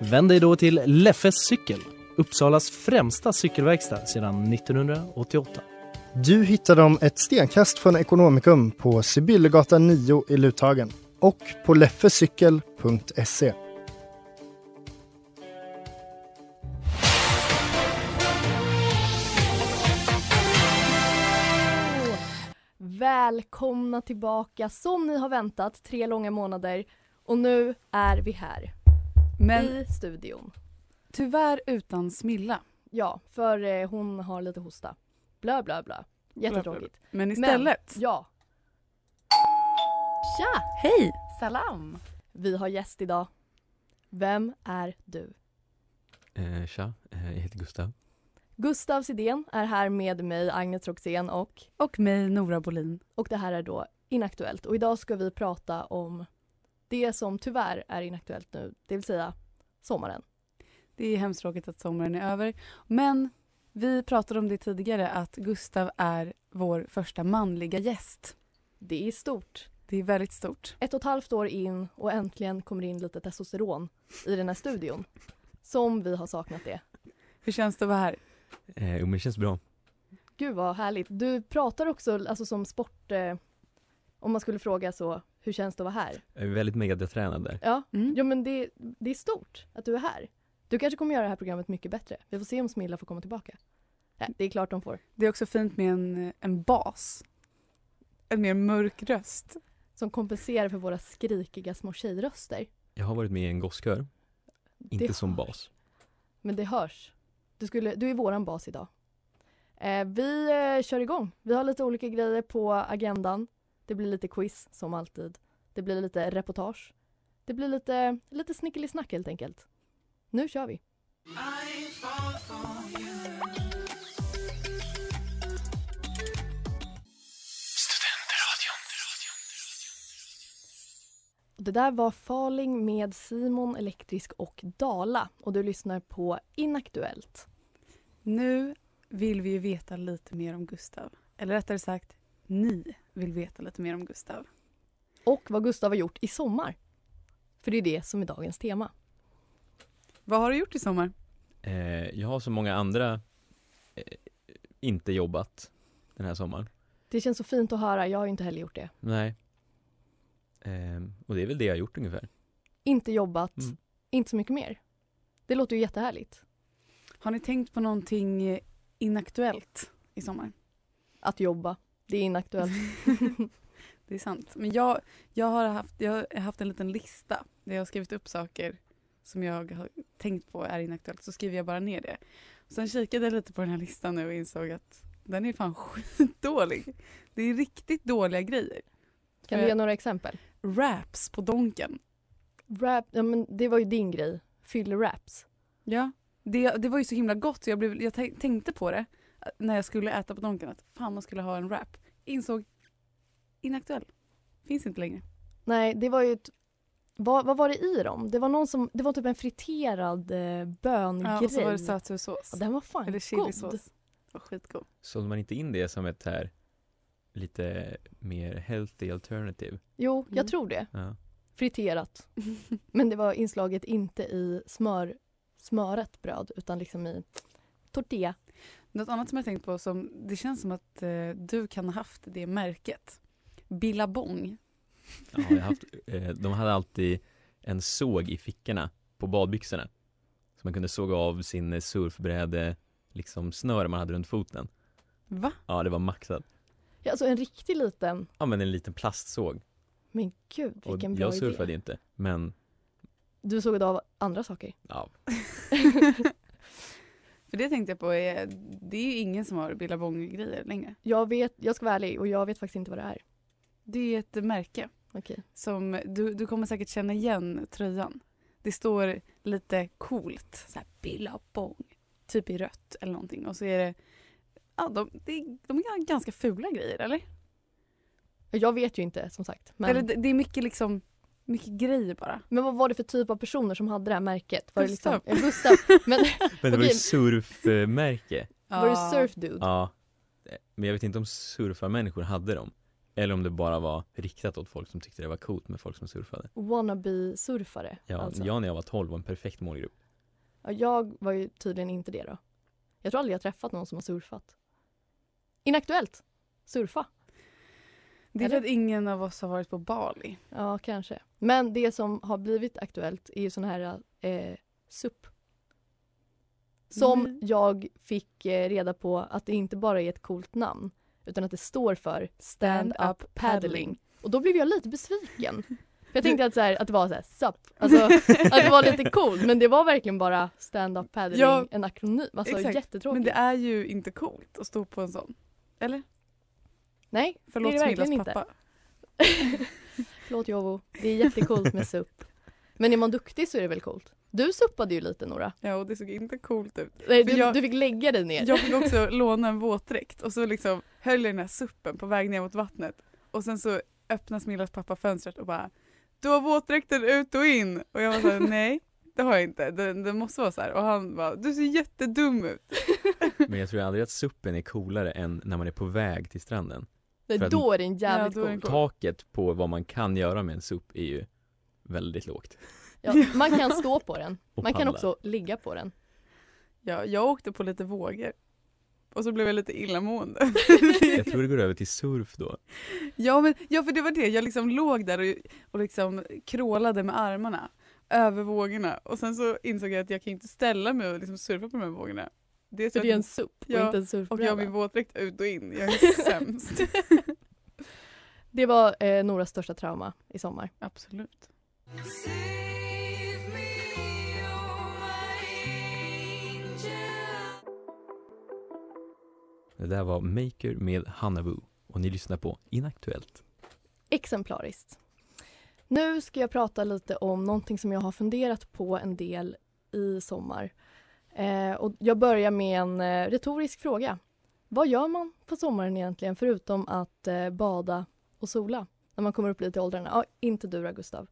Vänd dig då till Leffes cykel, Uppsalas främsta cykelverkstad sedan 1988. Du hittar dem ett stenkast från Ekonomikum på Sibyllegatan 9 i Luthagen och på leffecykel.se. Välkomna tillbaka som ni har väntat tre långa månader och nu är vi här Men i studion. tyvärr utan Smilla. Ja, för eh, hon har lite hosta. Blö blö blö. Jättetråkigt. Men istället. Men, ja, Tja! Hej! Salam! vi har gäst idag. Vem är du? Eh, tja, eh, jag heter Gustav. Gustav Sidén är här med mig, Agnes Roxén och, Och mig, Nora Bolin. och det här är då Inaktuellt. Och idag ska vi prata om det som tyvärr är inaktuellt nu, det vill säga sommaren. Det är hemskt tråkigt att sommaren är över. Men vi pratade om det tidigare att Gustav är vår första manliga gäst. Det är stort. Det är väldigt stort. ett och ett halvt år in och äntligen kommer in lite testosteron i den här studion. Som vi har saknat det. Hur känns det att vara här? Eh, jo, men det känns bra. Gud vad härligt. Du pratar också alltså som sport... Eh, om man skulle fråga så, hur känns det att vara här? Jag är väldigt mediatränad där. Ja, Mm. ja men det, det är stort att du är här. Du kanske kommer göra det här programmet mycket bättre. Vi får se om Smilla får komma tillbaka. Nej, det är klart de får. Det är också fint med en, en bas. En mer mörk röst. Som kompenserar för våra skrikiga små tjejröster. Jag har varit med i en gosskör, inte Det som hörs. bas. Men det hörs. Du, skulle, du är våran bas idag. Eh, vi eh, kör igång. Vi har lite olika grejer på agendan. Det blir lite quiz som alltid. Det blir lite reportage. Det blir lite, lite snickelisnack helt enkelt. Nu kör vi. Det där var Falling med Simon Elektrisk och Dala och du lyssnar på Inaktuellt. Nu vill vi ju veta lite mer om Gustav. Eller rättare sagt, ni vill veta lite mer om Gustav. Och vad Gustav har gjort i sommar. För det är det som är dagens tema. Vad har du gjort i sommar? Eh, jag har som många andra eh, inte jobbat den här sommaren. Det känns så fint att höra, jag har ju inte heller gjort det. Nej. Eh, och det är väl det jag har gjort ungefär. Inte jobbat, Mm. inte så mycket mer. Det låter ju jättehärligt. Har ni tänkt på någonting eh, inaktuellt i sommar? Att jobba, det är inaktuellt. Det är sant. Men jag, jag, har haft, jag har haft en liten lista där jag har skrivit upp saker som jag har tänkt på är inaktuellt. Så skriver jag bara ner det. Sen kikade jag lite på den här listan nu och insåg att den är fan skitdålig. Det är riktigt dåliga grejer. Kan du ge några exempel? Raps på Donken. Rap, ja men det var ju din grej. Fylleraps. Ja. Det, det var ju så himla gott så jag, blev, jag tän- tänkte på det när jag skulle äta på Donken att fan man skulle ha en wrap. Insåg inaktuell. Finns inte längre. Nej, det var ju ett, vad, vad var det i dem? Det var någon som, det var typ en friterad eh, böngrej. Ja, och så var det sötsursås. Ja, den var fan Eller god. chilisås. Det var skitgod. Sålde man inte in det som ett här lite mer healthy alternative? Jo, jag Mm. tror det. Ja. Friterat. Men det var inslaget inte i smör, smöret bröd utan liksom i tortilla. Något annat som jag tänkt på som det känns som att eh, du kan ha haft det märket. Billabong. Ja, jag haft, eh, de hade alltid en såg i fickorna på badbyxorna. Så man kunde såga av sin surfbräde, liksom snöre man hade runt foten. Va? Ja, det var maxat. Ja, alltså en riktig liten, Ja, men en liten plastsåg. men gud Och vilken bra jag surfade idé. inte, men Du såg av andra saker. ja, För det tänkte jag på, är, det är ju ingen som har Billabong-grejer längre. Jag vet, jag ska vara ärlig och jag vet faktiskt inte vad det är. Det är ett märke Okej. som, du, du kommer säkert känna igen tröjan. Det står lite coolt, så här Billabong, typ i rött eller någonting. Och så är det, ja de, det, de är ganska fula grejer eller? Jag vet ju inte som sagt. Men, Eller det, det är mycket liksom, mycket grejer bara. men vad var det för typ av personer som hade det här märket? Var det liksom, Gustav. ja, Gustav. Men Men det var ju surfmärke. var det surf dude? Ja. Men jag vet inte om surfarmänniskor hade dem. Eller om det bara var riktat åt folk som tyckte det var coolt med folk som surfade. Wannabe-surfare Ja, alltså. jag när jag var 12 var en perfekt målgrupp. Ja, jag var ju tydligen inte det då. Jag tror aldrig jag träffat någon som har surfat. Inaktuellt. Surfa. Det är för att ingen av oss har varit på Bali. Ja, kanske. Men det som har blivit aktuellt är ju sån här eh, SUP. Som Mm. jag fick eh, reda på att det inte bara är ett coolt namn utan att det står för Stand Up Paddling. Och då blev jag lite besviken. För jag tänkte att, så här, att det var så här, SUP. Alltså att det var lite coolt men det var verkligen bara Stand Up Paddling, Ja, en akronym. Alltså exakt. jättetråkigt. Men det är ju inte coolt att stå på en sån. Eller? Nej, Förlåt det är det verkligen Smillas inte. pappa. Förlåt Jovo, det är jättecoolt med SUP. Men är man duktig så är det väl coolt? Du suppade ju lite Nora. Ja och det såg inte coolt ut. Nej, du, jag- du fick lägga dig ner. Jag fick också låna en våtdräkt och så liksom höll jag den här suppen på väg ner mot vattnet. Och sen så öppnar Smillas pappa fönstret och bara Du har våtdräkten ut och in. Och jag var såhär nej det har jag inte. Den, den måste vara så här. Och han bara du ser jättedum ut. Men jag tror aldrig att suppen är coolare än när man är på väg till stranden. Nej, för då är den jävligt Ja, cool. Taket på vad man kan göra med en supp är ju väldigt lågt. Ja, man kan stå på den. Man kan också ligga på den. Ja, jag åkte på lite vågor. Och så blev jag lite illamående. Jag tror det går över till surf då. ja, men, ja för det var det, jag liksom låg där och, och liksom krålade med armarna över vågorna och sen så insåg jag att jag kan inte ställa mig och liksom surfa på de här vågorna. Det är så För det är en SUP och inte en och surfbräda. jag har min våtdräkt ut och in, jag är sämst. Det var eh, Noras största trauma i sommar. Absolut. Det där var Maker med Hanabu och ni lyssnar på Inaktuellt. Exemplariskt. Nu ska jag prata lite om någonting som jag har funderat på en del i sommar. Eh, och jag börjar med en eh, retorisk fråga. Vad gör man på sommaren egentligen förutom att eh, bada och sola? När man kommer upp lite i åldrarna. Ja, inte du då, Gustav.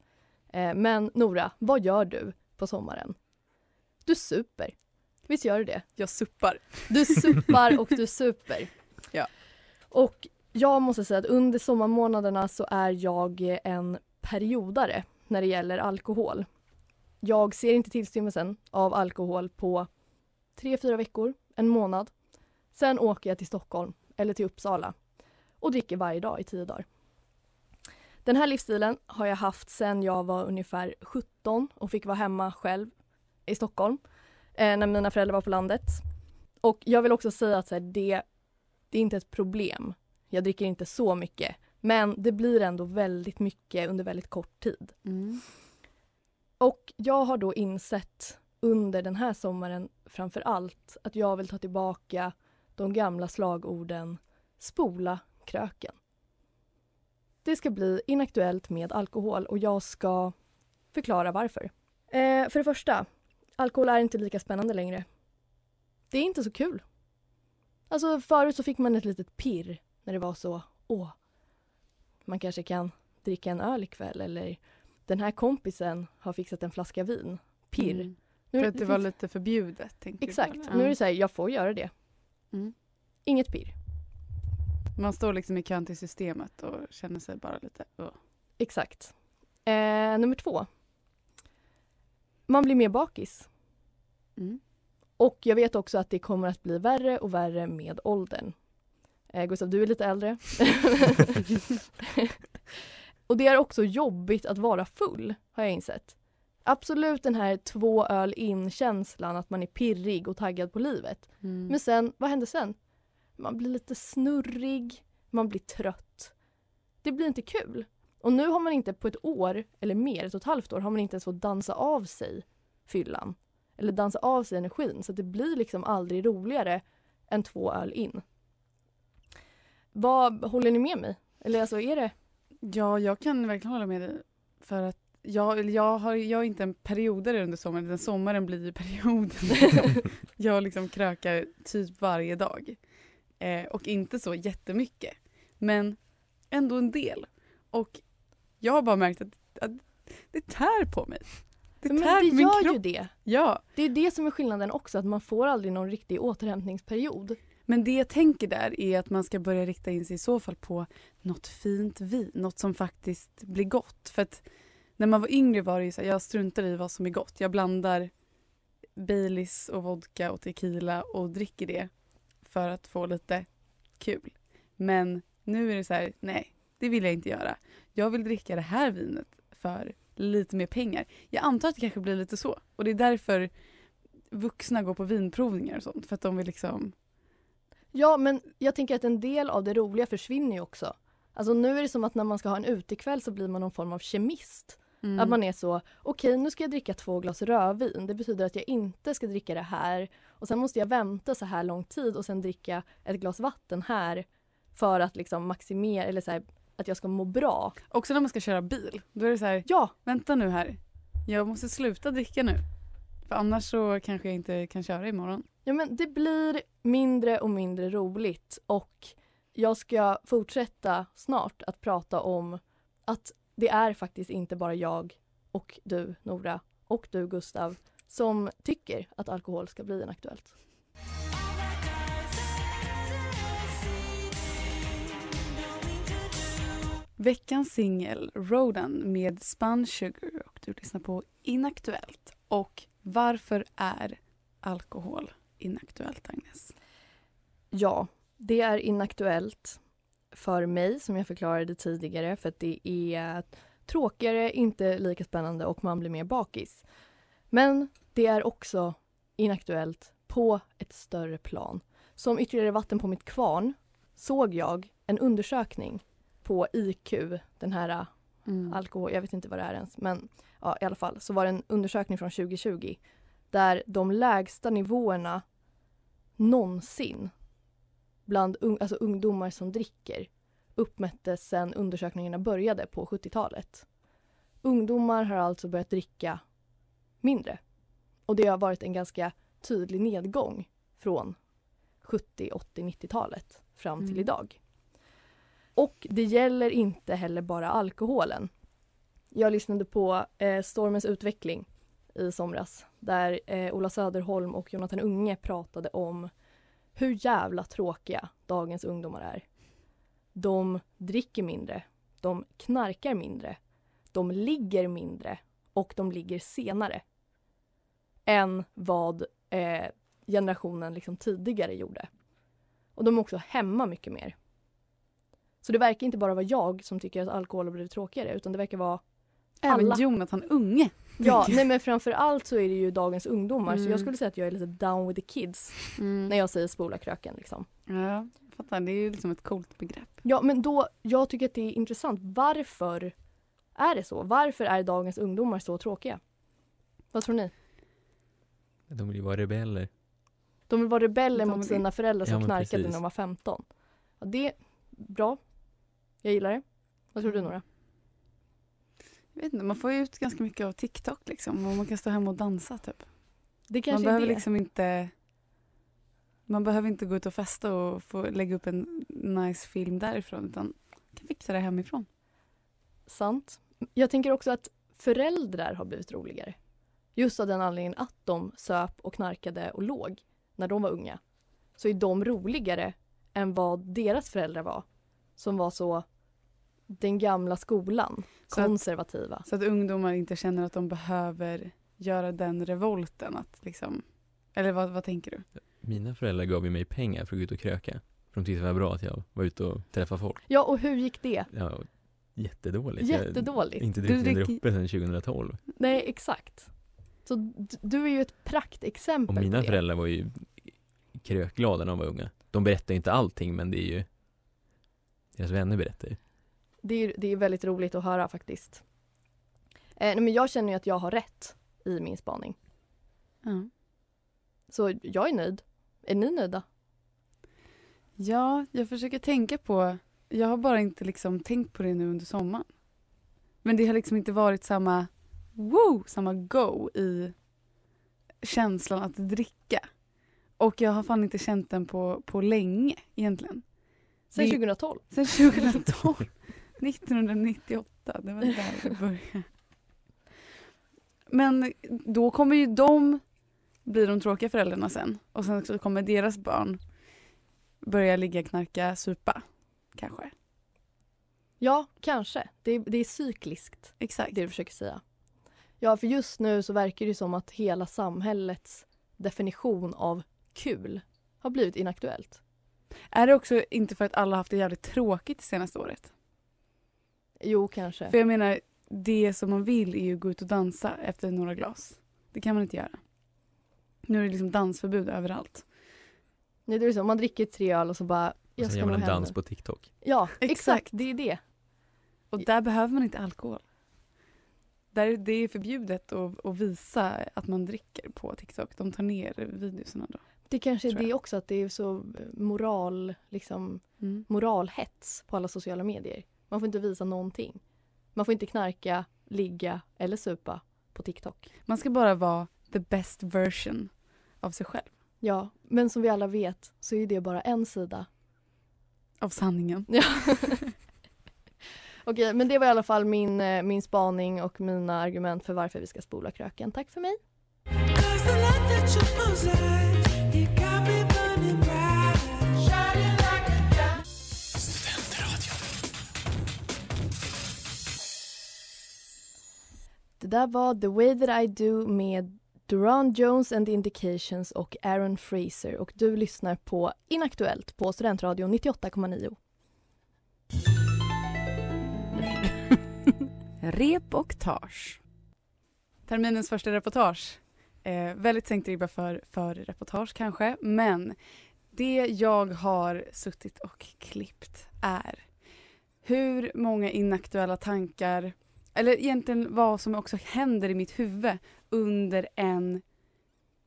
Eh, men Nora, vad gör du på sommaren? Du super. Visst gör du det? Jag suppar. Du suppar och du super. Ja. Och jag måste säga att under sommarmånaderna så är jag en periodare när det gäller alkohol. Jag ser inte tillstymmelsen av alkohol på tre, fyra veckor, en månad. Sen åker jag till Stockholm eller till Uppsala och dricker varje dag i tio dagar. Den här livsstilen har jag haft sedan jag var ungefär 17 och fick vara hemma själv i Stockholm eh, när mina föräldrar var på landet. Och jag vill också säga att här, det, det är inte ett problem. Jag dricker inte så mycket. Men det blir ändå väldigt mycket under väldigt kort tid. Mm. Och jag har då insett under den här sommaren framför allt att jag vill ta tillbaka de gamla slagorden spola kröken. Det ska bli inaktuellt med alkohol och jag ska förklara varför. Eh, för det första, alkohol är inte lika spännande längre. Det är inte så kul. Alltså förut så fick man ett litet pirr när det var så, åh, man kanske kan dricka en öl ikväll eller den här kompisen har fixat en flaska vin. Pirr. Mm. Nu, För att det var lite förbjudet. du Exakt. eller? Nu är det så här, jag får göra det. Mm. Inget pirr. Man står liksom i kön till systemet och känner sig bara lite... Uh. Exakt. Eh, nummer två. Man blir mer bakis. Mm. Och jag vet också att det kommer att bli värre och värre med åldern. Eh, Gustav, du är lite äldre. och det är också jobbigt att vara full, har jag insett. Absolut den här två öl in-känslan, att man är pirrig och taggad på livet. Mm. Men sen, vad händer sen? Man blir lite snurrig, man blir trött. Det blir inte kul. Och nu har man inte på ett år, eller mer, ett och ett halvt år, har man inte ens fått dansa av sig fyllan. Eller dansa av sig energin, så det blir liksom aldrig roligare än två öl in. Vad, håller ni med mig? Eller alltså är det? Ja, jag kan verkligen hålla med dig. För att jag, jag, har, jag är inte en periodare under sommaren, utan sommaren blir ju perioden. jag liksom krökar typ varje dag. Eh, och inte så jättemycket. Men ändå en del. Och jag har bara märkt att, att det tär på mig. Det Men tär det på min gör kropp. ju det. Ja, Det är det som är skillnaden också, att man får aldrig någon riktig återhämtningsperiod. men det jag tänker där är att man ska börja rikta in sig i så fall på något fint vin. Något som faktiskt blir gott. För att när man var yngre var det ju så här, jag struntar i vad som är gott. Jag blandar Baileys och vodka och tequila och dricker det för att få lite kul. Men nu är det så här, nej, det vill jag inte göra. Jag vill dricka det här vinet för lite mer pengar. Jag antar att det kanske blir lite så. Och det är därför vuxna går på vinprovningar och sånt. För att de vill liksom Ja, men jag tänker att en del av det roliga försvinner ju också. Alltså nu är det som att när man ska ha en utekväll så blir man någon form av kemist. Mm. Att man är så, okej nu ska jag dricka två glas rödvin. Det betyder att jag inte ska dricka det här. Och sen måste jag vänta så här lång tid och sen dricka ett glas vatten här. För att liksom maximera, eller så här, att jag ska må bra. Också när man ska köra bil. Då är det så här, Ja, vänta nu här. Jag måste sluta dricka nu. För annars så kanske jag inte kan köra imorgon. ja men det blir mindre och mindre roligt. Och jag ska fortsätta snart att prata om att det är faktiskt inte bara jag och du Nora och du Gustav som tycker att alkohol ska bli inaktuellt. Veckans singel Rodan med Spun Sugar och du lyssnar på Inaktuellt. Och varför är alkohol inaktuellt Agnes? Ja, det är inaktuellt för mig som jag förklarade tidigare för att det är tråkigare, inte lika spännande och man blir mer bakis. Men det är också inaktuellt på ett större plan. Som ytterligare vatten på mitt kvarn såg jag en undersökning på IQ, den här Mm. alkohol, jag vet inte vad det är ens, men ja, i alla fall så var det en undersökning från 2020 där de lägsta nivåerna någonsin bland un, alltså ungdomar som dricker uppmättes sedan undersökningarna började på 70-talet. Ungdomar har alltså börjat dricka mindre. Och det har varit en ganska tydlig nedgång från 70, 80, 90-talet fram till Mm. idag. Och det gäller inte heller bara alkoholen. Jag lyssnade på eh, Stormens utveckling i somras där eh, Ola Söderholm och Jonathan Unge pratade om hur jävla tråkiga dagens ungdomar är. De dricker mindre, de knarkar mindre, de ligger mindre och de ligger senare än vad eh, generationen liksom tidigare gjorde. Och de är också hemma mycket mer. Så det verkar inte bara vara jag som tycker att alkohol har blivit tråkigare utan det verkar vara Även alla. Jonathan Unge. Ja, nej men framför allt så är det ju dagens ungdomar så Mm. jag skulle säga att jag är lite down with the kids Mm. när jag säger spola kröken liksom. Ja, fattar. Det är ju liksom ett coolt begrepp. Ja men då, jag tycker att det är intressant. Varför är det så? Varför är dagens ungdomar så tråkiga? Vad tror ni? De vill ju vara rebeller. De vill vara rebeller De mot vill- sina föräldrar som Ja, knarkade när precis. de var 15. Ja, det är bra. Jag gillar det. Vad tror du Mm. Nora? Jag vet inte, man får ut ganska mycket av TikTok liksom. Och man kan stå hemma och dansa typ. Det Man kanske behöver är det. liksom inte Man behöver inte gå ut och festa och få lägga upp en nice film därifrån utan man kan fixa det hemifrån. Sant. Jag tänker också att föräldrar har blivit roligare. Just av den anledningen att de söp och knarkade och låg när de var unga. Så är de roligare än vad deras föräldrar var. Som var så den gamla skolan, Så att- konservativa. Så att ungdomar inte känner att de behöver göra den revolten att liksom Eller vad, vad tänker du? Mina föräldrar gav ju mig pengar för att gå ut och kröka. För de tyckte det var bra att jag var ute och träffade folk. Ja, och hur gick det? Ja, jättedåligt. Jättedåligt. Jag har inte druckit en droppe sedan 2012. Nej, exakt. Så du är ju ett praktexempel Och mina föräldrar var ju krökglada när de var unga. De berättar ju inte allting men det är ju deras vänner berättar ju. Det är, det är väldigt roligt att höra faktiskt. Eh, men jag känner ju att jag har rätt i min spaning. Ja. Så jag är nöjd. Är ni nöjda? ja, jag försöker tänka på Jag har bara inte liksom tänkt på det nu under sommaren. Men det har liksom inte varit samma woo, samma go i känslan att dricka. Och jag har fan inte känt den på, på länge egentligen. Sen Det- 2012. Sen 2012. 1998, det var där det började. Men då kommer ju de bli de tråkiga föräldrarna sen. Och sen så kommer deras barn börja ligga, knarka, supa. Kanske. Ja, kanske. Det är, det är cykliskt, Exakt. det du försöker säga. Ja, för just nu så verkar det som att hela samhällets definition av kul har blivit inaktuellt. Är det också inte för att alla haft det jävligt tråkigt det senaste året? Jo, kanske. För jag menar, det som man vill är ju att gå ut och dansa efter några glas. Det kan man inte göra. Nu är det liksom dansförbud överallt. Nej, det är så, man dricker tre öl och så bara... Och Jag sen ska gör man en dans på TikTok. Ja, exakt. Det är det. Och där behöver man inte alkohol. Där det är förbjudet att, att visa att man dricker på TikTok. De tar ner videorna då. Det kanske är det också, att det är så moral, liksom, Mm. moralhets på alla sociala medier. Man får inte visa någonting. Man får inte knarka, ligga eller supa på TikTok. Man ska bara vara the best version av sig själv. Ja, men som vi alla vet så är det bara en sida. Av sanningen. Ja. Okej, men det var i alla fall min, eh, min spaning och mina argument för varför vi ska spola kröken. Tack för mig. Det där var The Way That I Do med Duran Jones and the Indications och Aaron Fraser och du lyssnar på Inaktuellt på Studentradion 98,9. Rep och tage. Terminens första reportage. Eh, väldigt sänkt ribba för, för reportage kanske, men det jag har suttit och klippt är hur många inaktuella tankar, eller egentligen vad som också händer i mitt huvud under en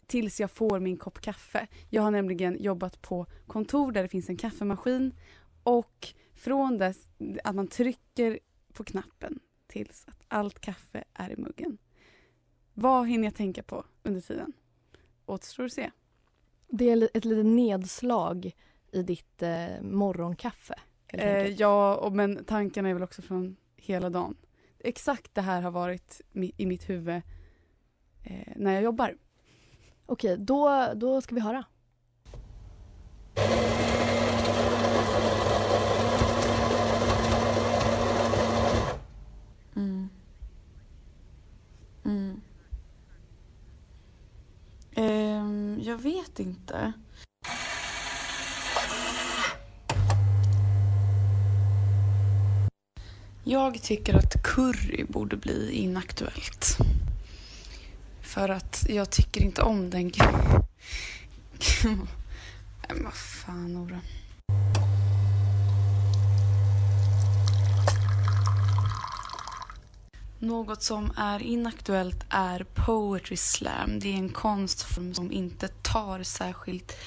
tills jag får min kopp kaffe. Jag har nämligen jobbat på kontor där det finns en kaffemaskin och från dess att man trycker på knappen tills att allt kaffe är i muggen. Vad hinner jag tänka på under tiden? Återstår att se. Det är ett litet nedslag i ditt eh, morgonkaffe. Eh, ja, men tankarna är väl också från hela dagen. Exakt det här har varit i mitt huvud eh, när jag jobbar. Okej, då, då ska vi höra. Mm. Mm. Ehm, jag vet inte. Jag tycker att curry borde bli inaktuellt. För att jag tycker inte om den grejen. Men vad fan, Nora. Något som är inaktuellt är poetry slam. Det är en konstform som inte tar särskilt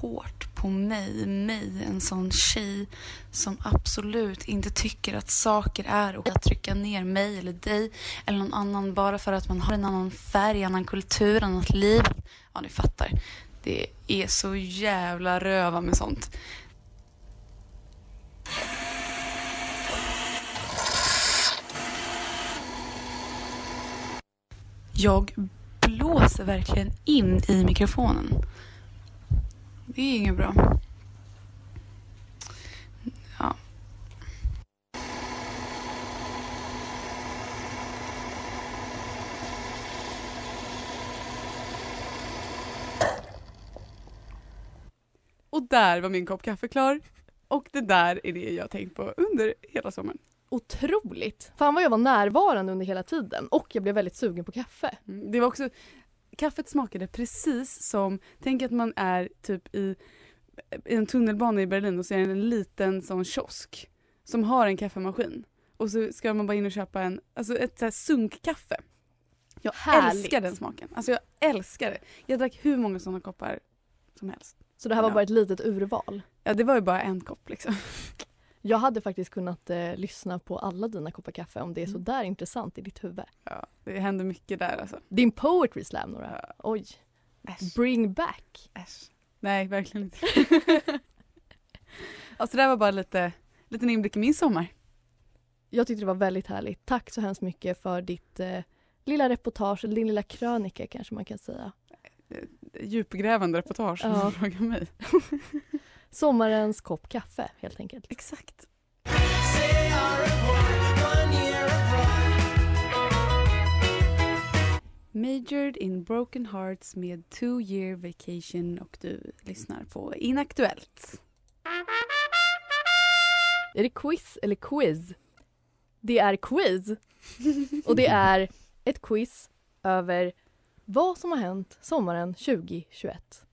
hårt på mig. Mig, en sån tjej som absolut inte tycker att saker är och att trycka ner mig eller dig eller någon annan bara för att man har en annan färg, annan kultur, annat liv. Ja, ni fattar. Det är så jävla röva med sånt. Jag blåser verkligen in i mikrofonen. Det är inget bra. Ja. Och där var min kopp kaffe klar. Och det där är det jag tänkt på under hela sommaren. Otroligt! Fan vad jag var närvarande under hela tiden och jag blev väldigt sugen på kaffe. Mm, Det var också, kaffet smakade precis som, tänk att man är typ i, i en tunnelbana i Berlin och så är det en liten sån kiosk som har en kaffemaskin. Och så ska man bara in och köpa en, alltså ett så här sunkkaffe. Jag Härligt. älskar den smaken. Alltså jag älskar det. Jag drack hur många sådana koppar som helst. Så det här var bara ett litet urval. Ja det var ju bara en kopp liksom. Jag hade faktiskt kunnat eh, lyssna på alla dina koppar kaffe om det är Mm. så där intressant i ditt huvud. Ja, det händer mycket där alltså. Din poetry slam Nora. Ja. Oj, Äsch. bring back. Äsch. Nej, verkligen inte. alltså det där var bara lite, liten inblick i min sommar. Jag tyckte det var väldigt härligt. Tack så hemskt mycket för ditt eh, lilla reportage, din lilla krönika kanske man kan säga. Djupgrävande reportage om Ja. du frågar mig. Sommarens kopp kaffe helt enkelt. Exakt. Majored in Broken Hearts med Two Year Vacation och du lyssnar på Inaktuellt. Är det quiz eller quiz? Det är quiz. Och det är ett quiz över vad som har hänt sommaren 2021.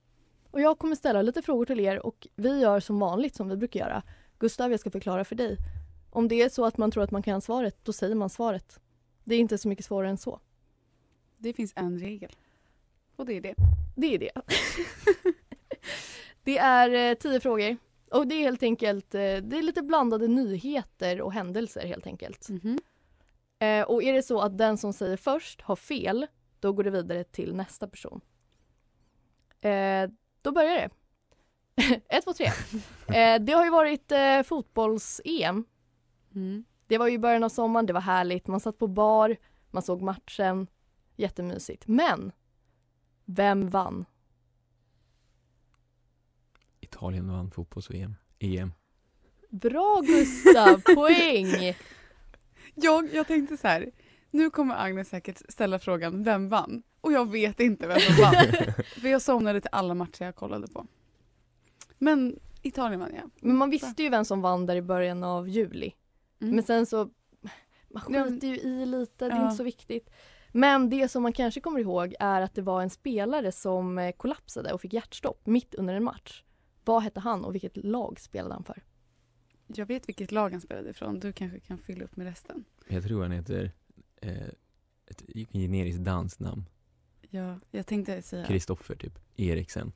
Och jag kommer ställa lite frågor till er och vi gör som vanligt som vi brukar göra. Gustav, jag ska förklara för dig. Om det är så att man tror att man kan svaret, då säger man svaret. Det är inte så mycket svårare än så. Det finns en regel. Och det är det. Det är det. det är eh, tio frågor. Och det är helt enkelt, eh, det är lite blandade nyheter och händelser helt enkelt. Mhm. Eh, och är det så att den som säger först har fel, då går det vidare till nästa person. Då börjar det. Ett, två, tre. Eh, det har ju varit eh, fotbolls-EM. Mm. Det var ju i början av sommaren, det var härligt. Man satt på bar, man såg matchen. Jättemysigt. Men, vem vann? Italien vann fotbolls-VM. EM. Bra Gustav, poäng! Jag, jag tänkte så här. Nu kommer Agnes säkert ställa frågan vem vann? Och jag vet inte vem som vann. För jag somnade till alla matcher jag kollade på. Men Italien vann jag. Men man visste ju vem som vann där i början av juli. Mm. Men sen så, man Ja. skiter ju i lite, det är Ja. inte så viktigt. Men det som man kanske kommer ihåg är att det var en spelare som eh, kollapsade och fick hjärtstopp mitt under en match. Vad hette han och vilket lag spelade han för? Jag vet vilket lag han spelade ifrån. Du kanske kan fylla upp med resten. Jag tror han heter eh, ett generiskt danskt namn. Ja, jag tänkte säga Kristoffer typ. Eriksen.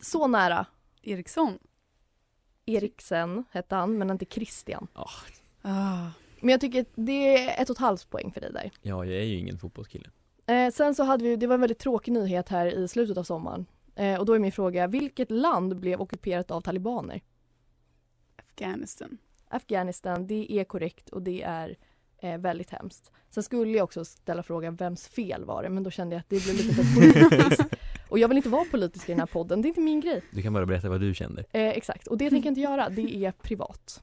Så nära. Eriksson. Eriksen hette han, men inte Christian. Ah. Men jag tycker att det är ett och ett halvt poäng för dig där. Ja, jag är ju ingen fotbollskille. Eh, sen så hade vi, det var en väldigt tråkig nyhet här i slutet av sommaren. Eh, och då är min fråga, vilket land blev ockuperat av talibaner? Afghanistan. Afghanistan, det är korrekt och det är eh, väldigt hemskt. Sen skulle jag också ställa frågan vems fel var det, men då kände jag att det blev lite för politiskt. och jag vill inte vara politisk i den här podden, det är inte min grej. Du kan bara berätta vad du kände. Eh, exakt, och det tänker jag inte göra, det är privat.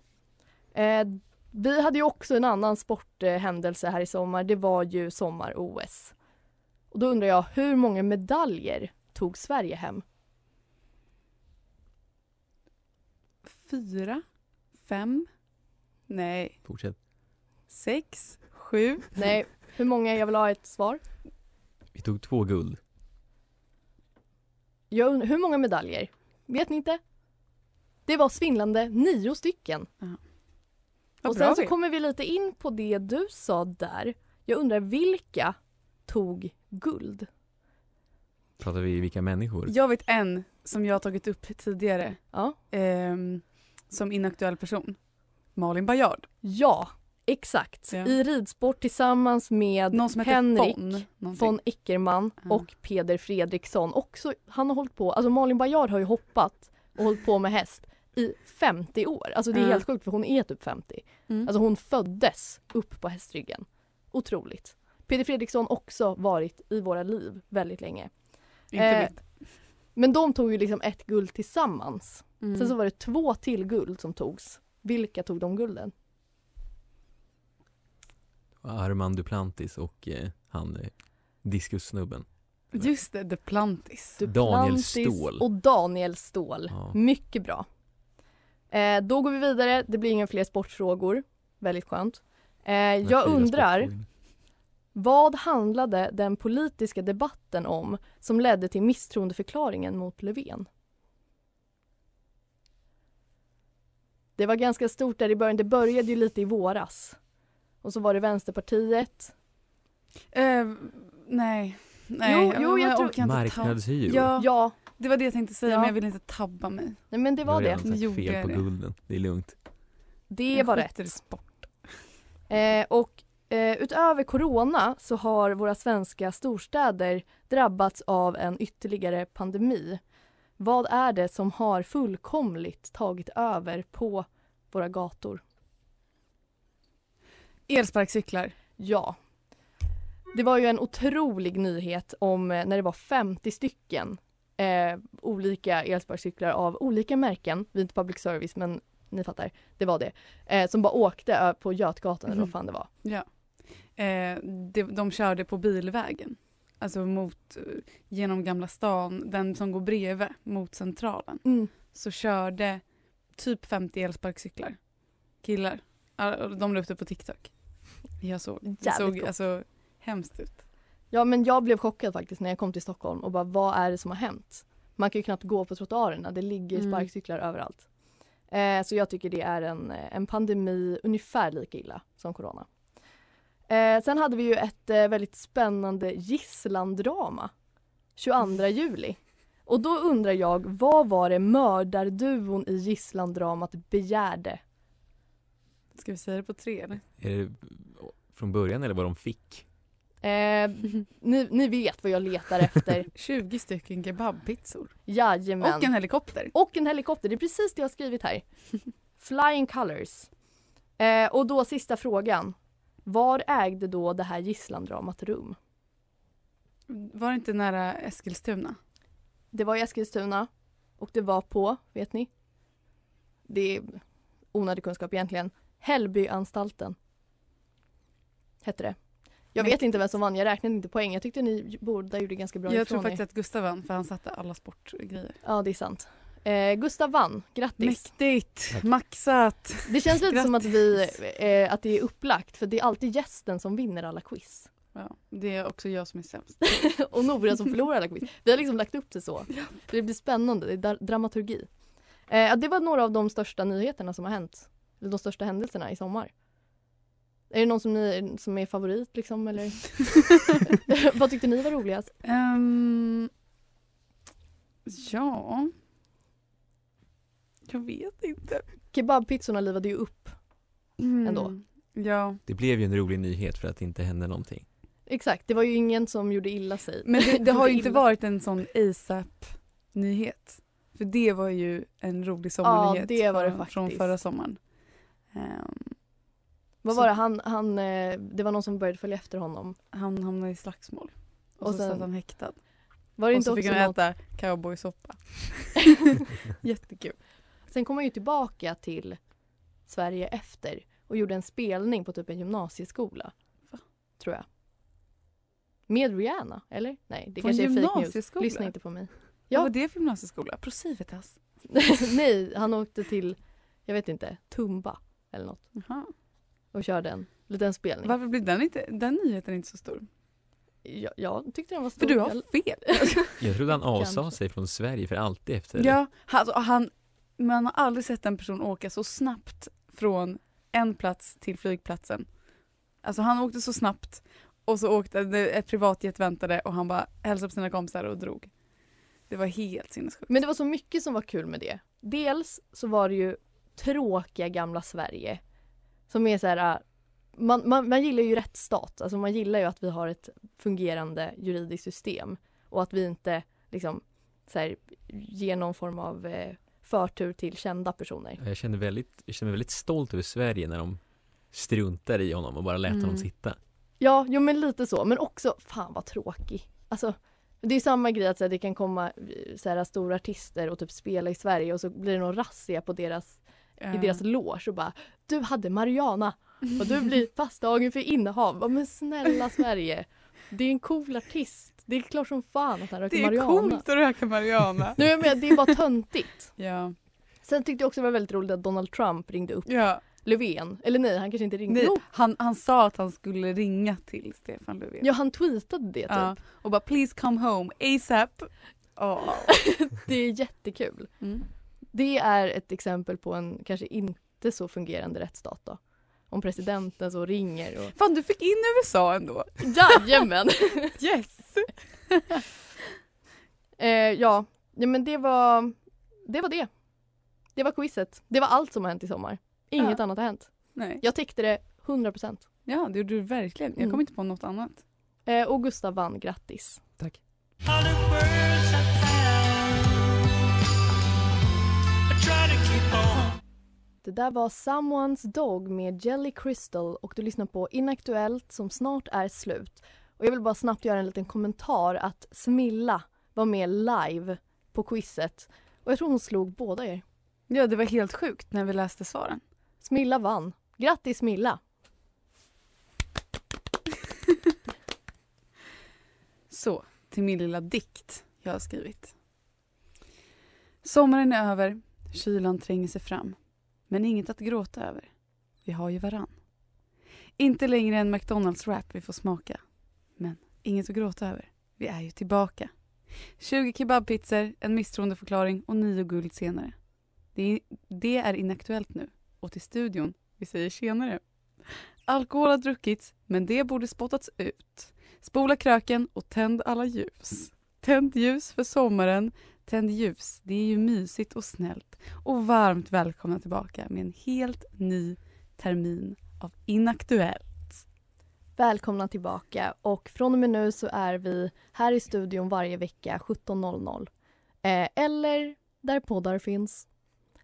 Eh, vi hade ju också en annan sporthändelse här i sommar, det var ju sommar-OS. Och då undrar jag, hur många medaljer tog Sverige hem? Fyra. Fem. Nej. Fortsätt. Sex. Sju. Nej, hur många? Jag vill ha ett svar. Vi tog två guld. Jag undrar, hur många medaljer? Vet ni inte? Det var svindlande nio stycken. Vad och sen så vi kommer vi lite in på det du sa där. Jag undrar vilka tog guld? Pratar vi vilka människor? Jag vet en som jag har tagit upp tidigare. Ja. ehm, som inaktuell person. Malin Bajard. Ja, exakt. Ja. I ridsport tillsammans med Henrik Von. någonting. von Eckermann Ja. och Peder Fredriksson. Också, han har hållit på, alltså Malin Bajard har ju hoppat och hållit på med häst i 50 år. Alltså det är Ja. helt sjukt för hon är typ 50. Mm. Alltså hon föddes upp på hästryggen. Otroligt. Peder Fredriksson också varit i våra liv väldigt länge. Inte eh, mitt. Men de tog ju liksom ett guld tillsammans. Mm. Sen så var det två till guld som togs. Vilka tog de gulden? Armand Duplantis och eh, han eh, diskussnubben. Just det, Duplantis. Daniel Duplantis Ståhl. och Daniel Ståhl. Ja. Mycket bra. Eh, då går vi vidare. Det blir inga fler sportfrågor. Väldigt skönt. Eh, jag undrar, vad handlade den politiska debatten om som ledde till misstroendeförklaringen mot Löfven? Det var ganska stort där i början. Det började ju lite i våras. Och så var det Vänsterpartiet. Eh, nej. nej. Jo, jo, jag tror- orkar inte ta- Marknadshyror. Ja, Ja, det var det jag tänkte säga Ja. men jag vill inte tabba mig. nej, men det Jag var har det. redan sagt Gjorde fel jag på det? gulden. Det är lugnt. Det Jag var rätt. sport. Eh, och eh, utöver corona så har våra svenska storstäder drabbats av en ytterligare pandemi. Vad är det som har fullkomligt tagit över på våra gator? Elsparkcyklar. Ja. Det var ju en otrolig nyhet om eh, när det var 50 stycken eh, olika elsparkcyklar av olika märken. Vi är inte public service men ni fattar, det var det. Eh, som bara åkte ö- på Götgatan eller vad Mhm. fan det var. Ja. Eh, de, de körde på bilvägen. Alltså mot, eh, genom Gamla stan, den som går bredvid mot Centralen. Mm. Så körde typ 50 elsparkcyklar. Killar. De la upp det på TikTok. Jag såg. Det Jävligt såg alltså hemskt ut. Ja men jag blev chockad faktiskt när jag kom till Stockholm och bara vad är det som har hänt? Man kan ju knappt gå på trottoarerna, det ligger Mm. sparkcyklar överallt. Eh, så jag tycker det är en, en pandemi ungefär lika illa som corona. Eh, sen hade vi ju ett eh, väldigt spännande gisslandrama 22 juli. Och då undrar jag, vad var det mördarduon i gisslandramat begärde? Ska vi säga det på tre eller? Är det från början eller vad de fick? Eh, ni, ni vet vad jag letar efter. 20 stycken kebabpizzor. Jajamän. Och en helikopter. Och en helikopter, det är precis det jag har skrivit här. Flying colors. Eh, och då sista frågan. Var ägde då det här gisslandramat rum? Var det inte nära Eskilstuna? Det var i Eskilstuna och det var på, vet ni? Det är onödig kunskap egentligen. Hällbyanstalten. Hette det. Jag vet inte vem som vann, jag räknade inte poäng. Jag tyckte ni båda gjorde ganska bra jag ifrån tror faktiskt er. att Gustav vann för han satte alla sportgrejer. Ja, det är sant. Eh, Gustav vann, grattis. Mäktigt! Maxat! Det känns lite som att, Grattis. vi, eh, att det är upplagt för det är alltid gästen som vinner alla quiz. Ja, det är också jag som är sämst. och Nora som förlorar alla quiz. Vi har liksom lagt upp det så. Det blir spännande, det är dra- dramaturgi. Eh, det var några av de största nyheterna som har hänt. De största händelserna i sommar. Är det någon som, ni, som är favorit liksom eller? Vad tyckte ni var roligast? Ehm, ja... Jag vet inte. Kebabpizzorna livade ju upp. Ändå. Mm. Ja, Det blev ju en rolig nyhet för att det inte hände någonting. Exakt, det var ju ingen som gjorde illa sig. men det, det har ju inte varit en sån ASAP-nyhet. För det var ju en rolig sommarnyhet det var det från, från förra sommaren. Ehm, Vad Så- var det? Han, han, eh, det var någon som började följa efter honom. han hamnade i slagsmål. Och, Och så sen- satt han häktad. Var det och inte så fick han något... äta cowboysoppa. Jättekul. Sen kom han ju tillbaka till Sverige efter och gjorde en spelning på typ en gymnasieskola. Va? Tror jag. Med Rihanna, eller? Nej, det en kanske är fake news. Lyssna inte på mig. Vad Ja. var det för gymnasieskola? Procivitas? Nej, han åkte till, jag vet inte, Tumba eller något Jaha. och körde en liten spelning. Varför blir den, inte, den nyheten inte så stor? Jag, jag tyckte den var stor. För du har Jag- fel. Jag trodde han avsade sig från Sverige för alltid efter Ja, alltså, han, man har aldrig sett en person åka så snabbt från en plats till flygplatsen. Alltså han åkte så snabbt och så åkte det- ett privatjet väntade och han bara hälsade på sina kompisar och drog. Det var helt sinnessjukt. Men det var så mycket som var kul med det. Dels så var det ju tråkiga gamla Sverige. Som är så här, äh, man, man, man gillar ju rättsstat, alltså man gillar ju att vi har ett fungerande juridiskt system. Och att vi inte liksom så här, ger någon form av eh, förtur till kända personer. Jag kände, väldigt, jag väldigt stolt över Sverige när de struntade i honom och bara lät Mm. honom sitta. Ja, jo men lite så. Men också, fan vad tråkig. Alltså, det är samma grej att så här, det kan komma eh, så här, stora artister och typ spela i Sverige och så blir det någon razzia på deras i deras loge och bara Du hade Mariana och du blir fastdagen för innehav. Men snälla Sverige. Det är en cool artist. Det är klart som fan att han röker Det är Mariana. coolt att röka Mariana. Nu är jag med, det är bara töntigt. ja. Sen tyckte jag också det var väldigt roligt att Donald Trump ringde upp ja. Löfven. Eller nej, han kanske inte ringde. Nej, han, han sa att han skulle ringa till Stefan Löfven. ja, han tweetade det typ. Ja, och bara please come home ASAP. Åh. Det är jättekul. Mm. Det är ett exempel på en kanske inte så fungerande rättsstat då. Om presidenten så ringer och Fan du fick in USA ändå. Jajamän! Yes! eh, ja. ja, men det var det. var det. Det var quizet. Det var allt som har hänt i sommar. Inget Ja. annat har hänt. Nej. Jag tyckte det 100%. Ja, det gjorde du verkligen. Jag Mm. kom inte på något annat. Eh, och Gustav vann, grattis. Tack. Det där var Someone's Dog med Jelly Crystal och du lyssnar på Inaktuellt som snart är slut. Och jag vill bara snabbt göra en liten kommentar att Smilla var med live på quizet och jag tror hon slog båda er. Ja, det var helt sjukt när vi läste svaren. Smilla vann. Grattis Smilla! Så, till min lilla dikt jag har skrivit. Sommaren är över, kylan tränger sig fram. Men inget att gråta över. Vi har ju varann. Inte längre en McDonalds-wrap vi får smaka. Men inget att gråta över. Vi är ju tillbaka. 20 kebabpizzor, en misstroendeförklaring och nio guld senare. Det är, det är inaktuellt nu. Och till studion, vi säger tjenare. Alkohol har druckits, men det borde spottats ut. Spola kröken och tänd alla ljus. Tänd ljus för sommaren. Tänd ljus, det är ju mysigt och snällt. Och varmt välkomna tillbaka med en helt ny termin av Inaktuellt. Välkomna tillbaka och från och med nu så är vi här i studion varje vecka 17.00. Eh, eller där poddar finns.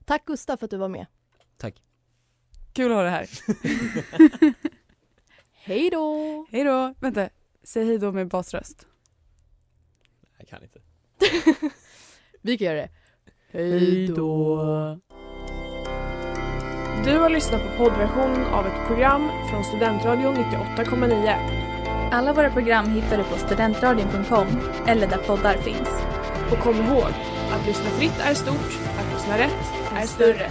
Tack Gustav för att du var med. Tack. Kul att ha det här. Hej då! Hej då! Vänta, säg hej då med basröst. Jag kan inte. Vi kan göra det. Hej då! Du har lyssnat på poddversionen av ett program från Studentradion 98,9. Alla våra program hittar du på studentradion.com eller där poddar finns. Och kom ihåg, att lyssna fritt är stort, att lyssna rätt är större.